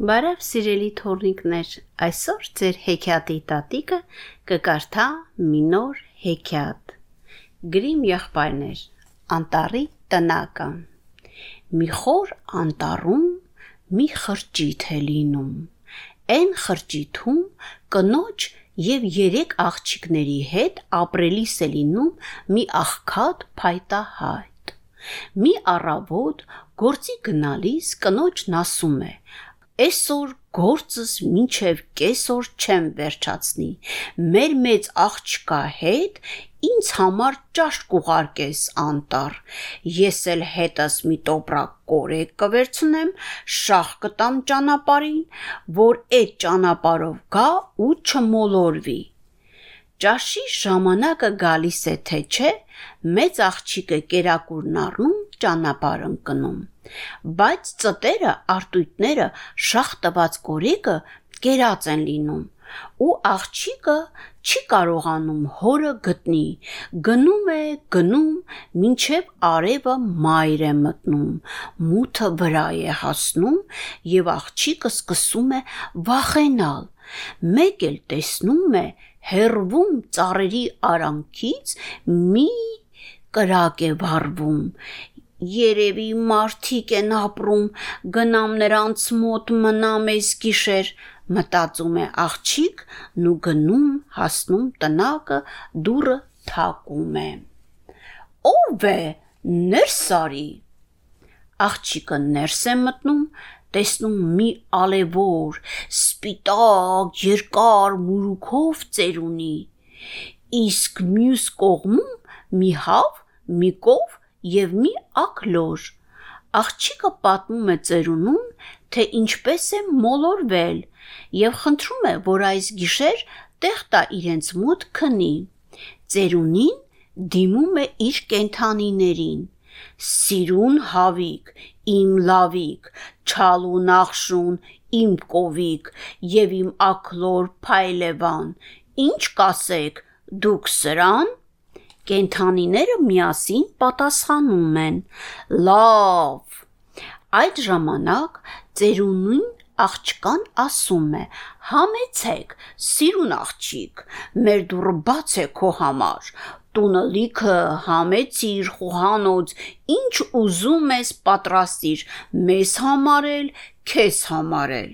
Բարև սիրելի թորնիկներ, այսօր ձեր հեքիաթի տատիկը կկարդա մի նոր հեքիաթ։ Գրիմ եղբայրներ, անտարի տնակը։ Մի խոր անտառում մի խրճիթ է լինում։ Այն խրճիթում կնոջ եւ երեք աղջիկների հետ ապրելիս է լինում մի աղքատ փայտահայտ։ Մի առավոտ գործի գնալիս կնոջն ասում է. Այսօր գործս մինչև կեսօր չեմ վերջացնի։ Մեր մեծ աղջկա հետ ինձ համար ճաշ կուղարկես անտառ։ Ես էլ հետս մի տոպրակ կորեկ կվերցնեմ, շախ կտամ ճանապարհին, որ այդ ճանապարհով գա ու չմոլորվի։ Ճաշի ժամանակը գալիս է թե չէ, մեծ աղջիկը կերակուրն առնում ճանապարհ ընկնում բայց ծտերը, արտույտները, շախ տված կորիկը կերած են լինում ու աղջիկը չի կարողանում հորը գտնի գնում է գնում մինչև արևը մայր է մտնում մութը վրա է հասնում եւ աղջիկը սկսում է վախենալ մեկ էլ տեսնում է հերվում ծառերի արանքից մի կրակ է վառվում Երևի մարդիկ են ապրում, գնամ նրանց մոտ մնամ այս գիշեր, մտածում է աղջիկ, նու գնում, հասնում տնակը, դուրը թակում է։ Ո՞վ է, ներս արի։ Աղջիկը ներս է մտնում, տեսնում մի ալևոր, սպիտակ, երկար մուրուքով ծերունի։ Իսկ մյուս կողմում մի հավ, մի կով եւ մի ակլոր։ Աղջիկը պատմում է ծերունուն, թե ինչպես է մոլորվել եւ խնդրում է, որ այս գիշեր տեղ տա իրենց մոտ քնի։ Ծերունին դիմում է իր կենթանիներին. Սիրուն հավիկ, իմ լավիկ, չալու նախշուն, իմ կովիկ եւ իմ ակլոր փայլևան։ Ինչ կասեք, դուք սրան Կենթանիները միասին պատասխանում են. Լավ։ Այդ ժամանակ ծերունին աղջկան ասում է. Համեցեք, սիրուն աղջիկ, մեր դուռը բաց է քո համար։ Տունը լիքը համեցիր, խոհանոց, ինչ ուզում ես պատրաստիր, մեզ համար էլ, քեզ համար էլ։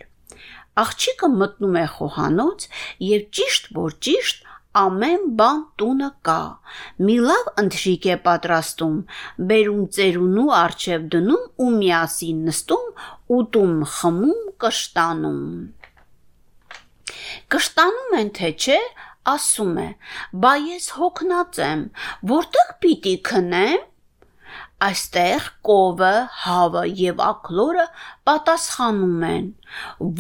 Աղջիկը մտնում է խոհանոց եւ ճիշտ որ ճիշտ ամեն բան տունը կա։ Մի լավ ընթրիկ է պատրաստում, բերում ծերունու արջև դնում ու միասին նստում, ուտում, խմում, կշտանում։ Կշտանում են թե չէ, ասում է. «Բա ես հոգնած եմ, որտեղ պիտի քնեմ»։ Այստեղ կովը, հավը եւ ակլորը պատասխանում են.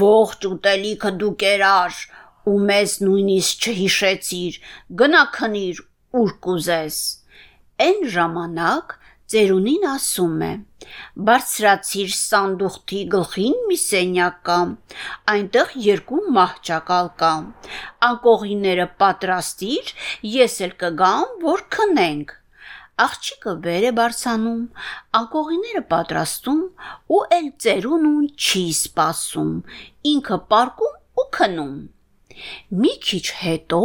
«Ողջ ուտելիքը դու կերար, ու մեզ նույնիսկ չհիշեցիր, գնա քնիր, ուր կուզես։ Այն ժամանակ ծերունին ասում է. Բարձրացիր սանդուղքի գլխին մի սենյակ կա, այնտեղ երկու մահճակալ կա։ Անկողիները պատրաստիր, ես էլ կգամ, որ քնենք։ Աղջիկը վեր է բարձանում, անկողիները պատրաստում ու էլ ծերունուն չի սпасում, ինքը պարկում ու քնում։ Մի քիչ հետո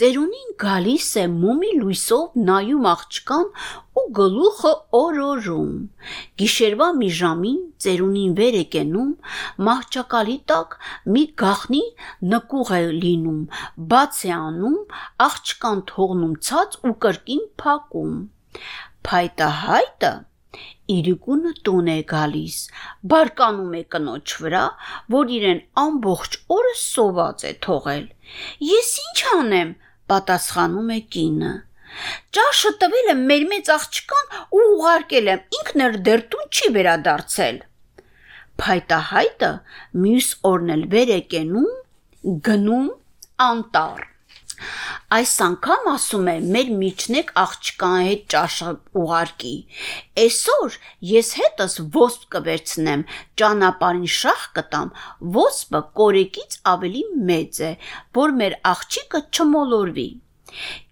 ծերունին գալիս է մոմի լույսով նայում աղջկան ու գլուխը օրորում։ Գիշերվա մի ժամին ծերունին վեր է կենում, մահճակալի տակ մի գախնի նկուղ է լինում, բաց է անում, աղջկան թողնում ցած ու կրկին փակում։ Փայտահայտը Իրիկունը տուն է գալիս, բարկանում է կնոջ վրա, որ իրեն ամբողջ օրը սոված է թողել։ Ես ինչ անեմ, պատասխանում է կինը։ Ճաշը տվել եմ մեր մեծ աղջկան ու ուղարկել եմ, ինքն էլ դեռ տուն չի վերադարձել։ Փայտահայտը մյուս օրն էլ վեր է կենում, գնում անտառ Այս անգամ ասում է մեր միջնեք աղջկան հետ ճաշը ուղարկի։ Այսօր ես հետս ոսպ կվերցնեմ, ճանապարհին շախ կտամ, ոսպը կորեկից ավելի մեծ է, որ մեր աղջիկը չմոլորվի։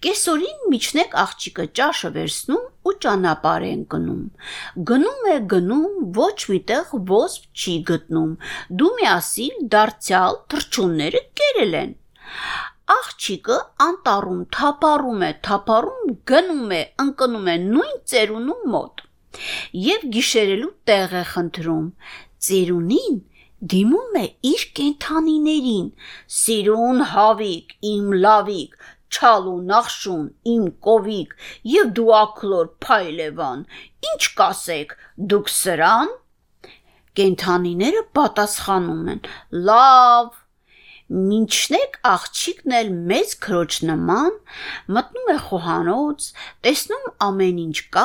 Կեսօրին միջնեք աղջիկը ճաշը վերցնում ու ճանապարհ են գնում։ Գնում է գնում, ոչ միտեղ ոսպ չի գտնում։ Դու միասին դարձյալ թրջունները կերել են։ Աղջիկը անտառում թափառում է, թափառում գնում է, ընկնում է նույն ծերունու մոտ։ Եվ գիշերելու տեղ է խնդրում։ Ծերունին դիմում է իր կենթանիներին. «Սիրուն հավիկ, իմ լավիկ, չալու նախշուն, իմ կովիկ, եւ դու ակլոր փայլևան, ինչ կասեք, դուք սրան»։ Կենթանիները պատասխանում են. «Լավ»։ Մինչնեք աղջիկն էլ մեծ քրոջ նման մտնում է խոհանոց, տեսնում ամեն ինչ կա,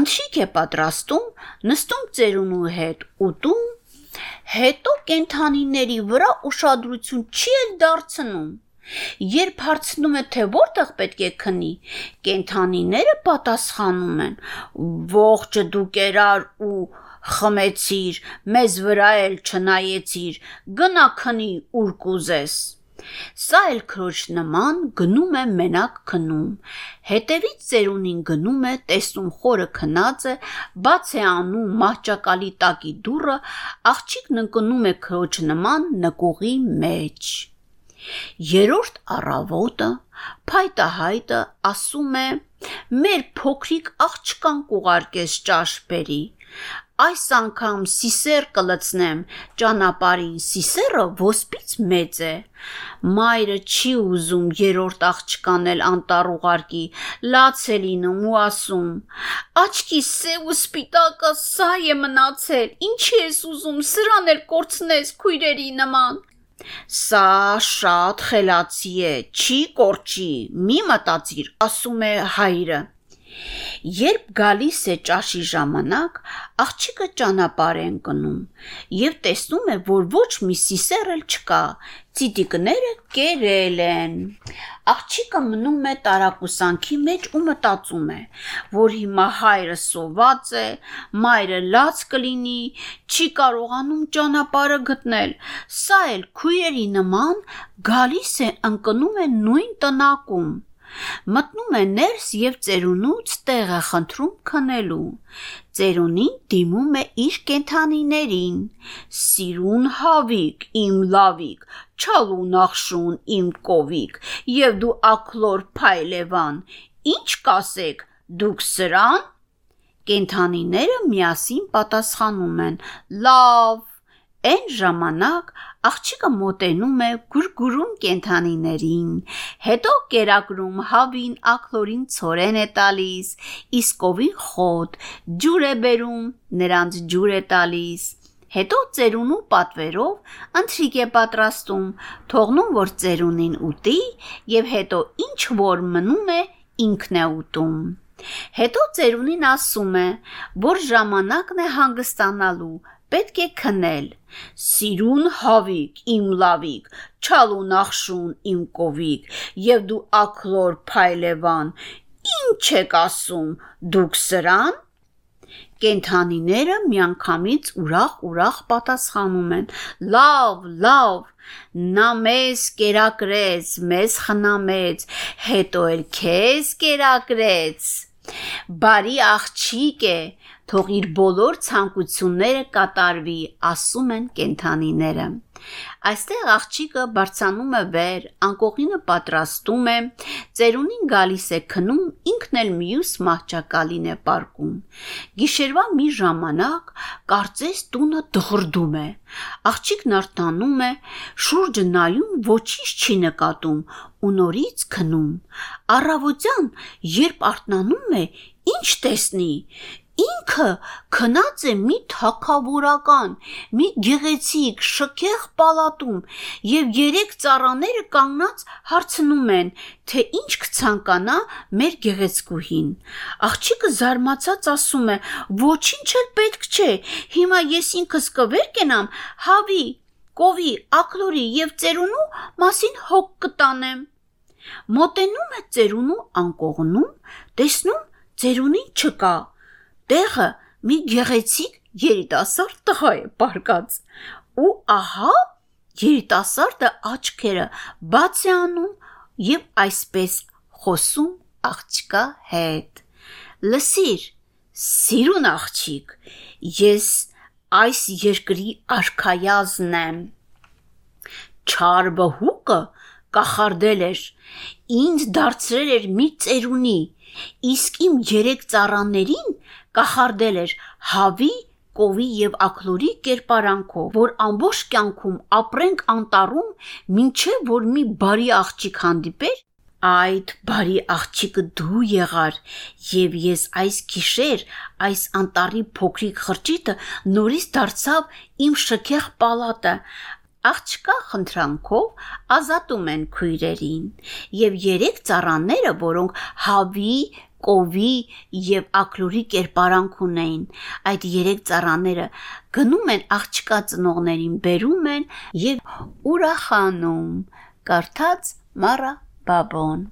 ընթրիք է պատրաստում, նստում ծերունու հետ ուտում, հետո կենթանիների վրա ուշադրություն չի էլ դարձնում։ Երբ հարցնում է, թե որտեղ պետք է քնի, կենթանիները պատասխանում են. «Ողջը դու կերար ու խմեցիր, մեզ վրա էլ չնայեցիր, գնա քնի ուր կուզես»։ Սա էլ քրոջ նման գնում է մենակ քնում։ Հետևից ծերունին գնում է, տեսնում խորը քնած է, բաց է անում մահճակալի տակի դուռը, աղջիկն ընկնում է քրոջ նման նկուղի մեջ։ Երորդ առավոտը փայտահայտը ասում է. «Մեր փոքրիկ աղջկան կուղարկես ճաշ բերի»։ Այս անգամ սիսեր կլցնեմ ճանապարհին, սիսերը ոսպից մեծ է։ Մայրը չի ուզում երրորդ աղջկան էլ անտառ ուղարկի, լաց է լինում ու ասում. Աչքի սև ու սպիտակը սա է մնացել, ինչի ես ուզում սրան էլ կորցնես քույրերի նման։ Սա շատ խելացի է, չի կորչի, մի մտածիր, ասում է հայրը։ Երբ գալիս է ճաշի ժամանակ, աղջիկը ճանապարհ է ընկնում եւ տեսնում է, որ ոչ մի սիսեր էլ չկա, ծիտիկները կերել են։ Աղջիկը մնում է տարակուսանքի մեջ ու մտածում է, որ հիմա հայրը սոված է, մայրը լաց կլինի, չի կարողանում ճանապարհը գտնել։ Սա էլ քույրերի նման գալիս է ընկնում է նույն տնակում։ Մտնում է ներս եւ ծերունուց տեղ է խնդրում քնելու։ Ծերունին դիմում է իր կենթանիներին. Սիրուն հավիկ, իմ լավիկ, չալու նախշուն, իմ կովիկ, եւ դու ակլոր փայլևան, ինչ կասեք, դուք սրան։ Կենթանիները միասին պատասխանում են. Լավ, Այն ժամանակ աղջիկը մոտենում է գուրգուրում կենթանիներին, հետո կերակրում հավին ակլորին ցորեն է տալիս, իսկ ովին խոտ, ջուր է բերում, նրանց ջուր է տալիս։ Հետո ծերունու պատվերով ընթրիք է պատրաստում, թողնում որ ծերունին ուտի եւ հետո ինչ որ մնում է ինքն է ուտում։ Հետո ծերունին ասում է, որ ժամանակն է հանգստանալու, պետք է քնել։ Սիրուն հավիկ, իմ լավիկ, չալու նախշուն, իմ կովիկ, եւ դու ակլոր փայլևան, ինչ եք ասում, դուք սրան։ Կենթանիները միանգամից ուրախ-ուրախ պատասխանում են. Լավ, լավ, նա մեզ կերակրեց, մեզ խնամեց, հետո էլ քեզ կերակրեց։ Բարի աղջիկ է, թող իր բոլոր ցանկությունները կատարվի, ասում են կենթանիները։ Այստեղ աղջիկը բարձանում է վեր, անկողինը պատրաստում է, ծերունին գալիս է քնում, ինքն էլ մյուս մահճակալին է պարկում։ Գիշերվա մի ժամանակ կարծես տունը դղրդում է։ Աղջիկն արտանում է, շուրջը նայում, ոչինչ չի նկատում ու նորից քնում։ Առավոտյան, երբ արթնանում է, ինչ տեսնի ինքը քնած է մի թակավորական, մի գեղեցիկ շքեղ պալատում եւ երեք ծառաները կանգնած հարցնում են, թե ինչ կցանկանա մեր գեղեցկուհին։ Աղջիկը զարմացած ասում է. «Ոչինչ էլ պետք չէ։ Հիմա ես ինքս կվեր կենամ հավի, կովի, ակլորի եւ ծերունու մասին հոգ կտանեմ»։ Մոտենում է ծերունու անկողնում, տեսնում ծերունին չկա տեղը մի գեղեցիկ երիտասարդ տղա է պարկած։ Ու ահա երիտասարդը աչքերը բաց է անում եւ այսպես խոսում աղջկա հետ։ Լսիր, սիրուն աղջիկ, ես այս երկրի արքայազն եմ։ Չար բհուկը կախարդել էր, ինձ դարձրել էր մի ծերունի, իսկ իմ երեք ծառաներին կախարդել էր հավի, կովի եւ ակլորի կերպարանքով, որ ամբողջ կյանքում ապրենք անտառում, ինչեւ որ մի բարի աղջիկ հանդիպեր Այդ բարի աղջիկը դու եղար, եւ ես այս գիշեր այս անտառի փոքրիկ խրճիթը նորից դարձավ իմ շքեղ պալատը, աղջկա խնդրանքով ազատում են քույրերին եւ երեք ծառաները, որոնք հավի, կովի եւ ակլուրի կերպարանք ունեին, այդ երեք ծառաները գնում են աղջկա ծնողներին բերում են եւ ուրախանում։ Կարդաց Մարա Բաբոն